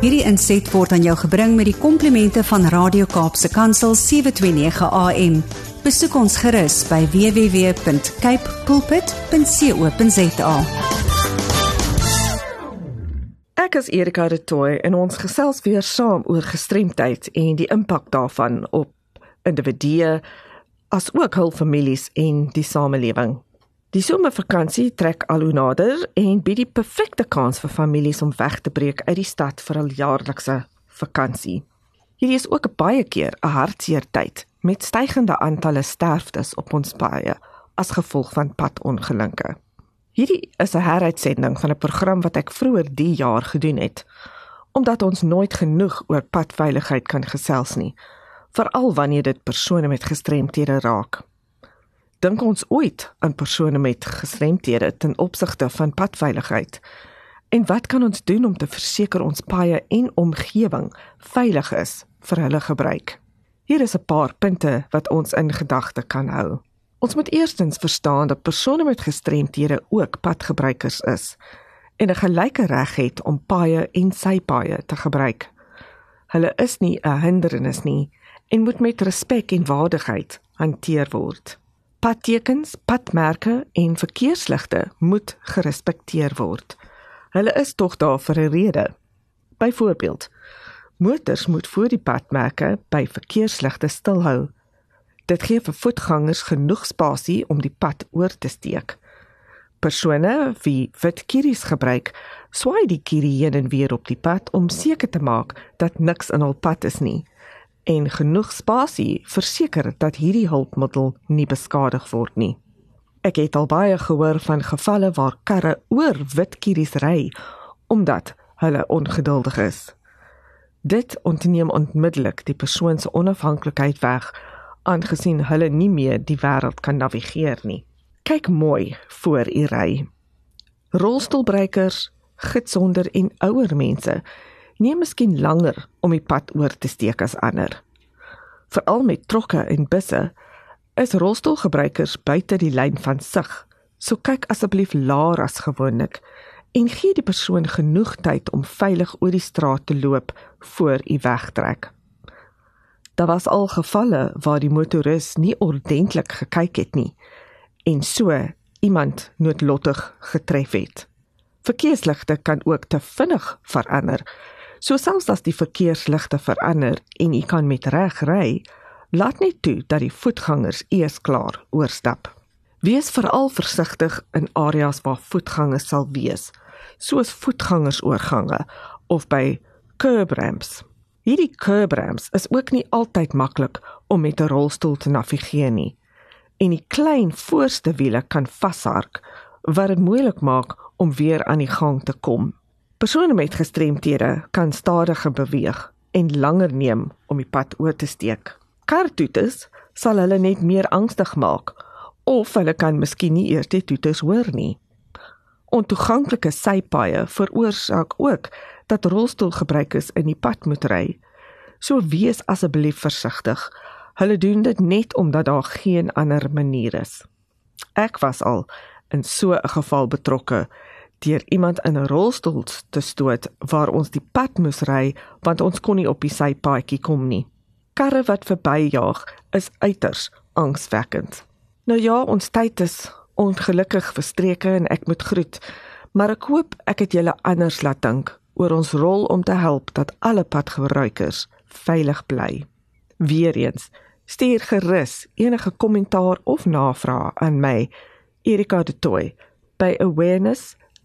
Hierdie inset word aan jou gebring met die komplimente van Radio Kaapse Kansel 729 AM. Besoek ons gerus by www.cape pulpit.co.za. Ek is Erika de Tooy en ons gesels weer saam oor gestremdheid en die impak daarvan op individue as ook hul families en die samelewing. Die somervakansie trek al hoe nader en bied die perfekte kans vir families om weg te breek uit die stad vir 'n jaarlikse vakansie. Hierdie is ook baie keer 'n hartseer tyd met stygende aantalle sterftes op ons paaie as gevolg van padongelukke. Hierdie is 'n heruitsending van 'n program wat ek vroeër die jaar gedoen het omdat ons nooit genoeg oor padveiligheid kan gesels nie, veral wanneer dit persone met gestremthede raak dink ons ooit aan persone met gestremthede ten opsigte van padveiligheid? En wat kan ons doen om te verseker ons paaie en omgewing veilig is vir hulle gebruik? Hier is 'n paar punte wat ons in gedagte kan hou. Ons moet eerstens verstaan dat persone met gestremthede ook padgebruikers is en 'n gelyke reg het om paaie en sypaaie te gebruik. Hulle is nie 'n hindernis nie en moet met respek en waardigheid hanteer word. Padtekens, padmerke en verkeersligte moet gerespekteer word. Hulle is tog daar vir 'n rede. Byvoorbeeld, motors moet voor die padmerke by verkeersligte stilhou. Dit gee vir voetgangers genoeg spasie om die pad oor te steek. Persone wie fietskies gebruik, swaai die kierie heen en weer op die pad om seker te maak dat niks in hul pad is nie en genoeg spasie verseker dat hierdie hulpmiddel nie beskadig word nie. Ek het al baie gehoor van gevalle waar karre oor wit kieries ry omdat hulle ongeduldig is. Dit ontneem onmiddellik die persoon se onafhanklikheid weg aangesien hulle nie meer die wêreld kan navigeer nie. Kyk mooi voor u ry. Rolstoelbrekers, gidsonder en ouer mense neem miskien langer om die pad oor te steek as ander. Veral met trokke en busse is rolstoelgebruikers buite die lyn van sig. So kyk asseblief laer as gewoonlik en gee die persoon genoeg tyd om veilig oor die straat te loop voor u wegtrek. Daar was al gevalle waar die motoris nie ordentlik gekyk het nie en so iemand noodlottig getref het. Verkeersligte kan ook te vinnig verander So selfs as die verkeersligte verander en u kan met reg ry, laat net toe dat die voetgangers eers klaar oorstap. Wees veral versigtig in areas waar voetgangers sal wees, soos voetgangersoorgange of by curb ramps. Hierdie curb ramps is ook nie altyd maklik om met 'n rolstoel te navigeer nie. En die klein voorste wiele kan vashark wat dit moeilik maak om weer aan die gang te kom Persone met gestremthede kan stadiger beweeg en langer neem om die pad oor te steek. Kartoetes sal hulle net meer angstig maak of hulle kan miskien nie eers die toetes hoor nie. Ontoeganklike sypaaie veroorsaak ook dat rolstoelgebruikers in die pad moet ry. So wees asseblief versigtig. Hulle doen dit net omdat daar geen ander manier is. Ek was al in so 'n geval betrokke deur iemand in 'n rolstoel te stoot waar ons die pad moes ry want ons kon nie op die sypaadjie kom nie. Karre wat verbyjaag is uiters angswekkend. Nou ja, ons tyd is ongelukkig verstreke en ek moet groet, maar ek hoop ek het julle anders laat dink oor ons rol om te help dat alle padgebruikers veilig bly. Weereens, stuur gerus enige kommentaar of navrae aan my Erika de Tooi by awareness